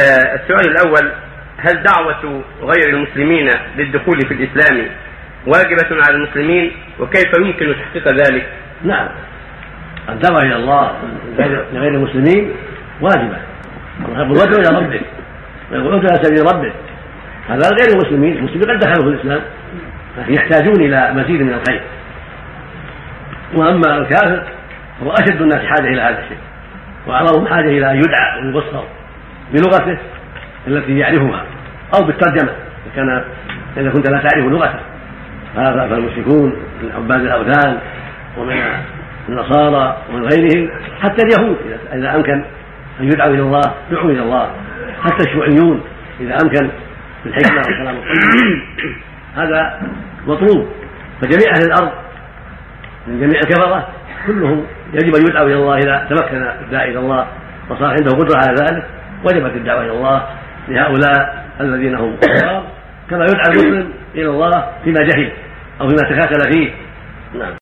آه، السؤال الأول هل دعوة غير المسلمين للدخول في الإسلام واجبة على المسلمين وكيف يمكن تحقيق ذلك؟ نعم. الدعوة إلى الله لغير المسلمين واجبة. يقول ادعو إلى ويقول ادعو إلى سبيل ربك. هذا غير المسلمين المسلمين قد دخلوا في الإسلام لكن يحتاجون إلى مزيد من الخير. وأما الكافر فهو أشد الناس حاجة إلى هذا الشيء واعظمهم حاجة إلى أن يدعى ويبصر. بلغته التي يعرفها أو بالترجمة إذا كان إذا كنت لا تعرف لغته فالمشركون من عباد الأوثان ومن النصارى ومن غيرهم حتى اليهود اذا أمكن أن يدعوا إلى الله يدعوا إلى الله. حتى الشيوعيون إذا أمكن بالحكمة والكلام هذا مطلوب. فجميع أهل الأرض من جميع الكفرة كلهم يجب أن يدعوا إلى الله إذا تمكن الداعي إلى الله وصار عنده قدرة على ذلك. وجبت الدعوة إلى الله لهؤلاء الذين هم كفار. كما يدعى المسلم إلى الله فيما جهل أو فيما تكاسل فيه. نعم.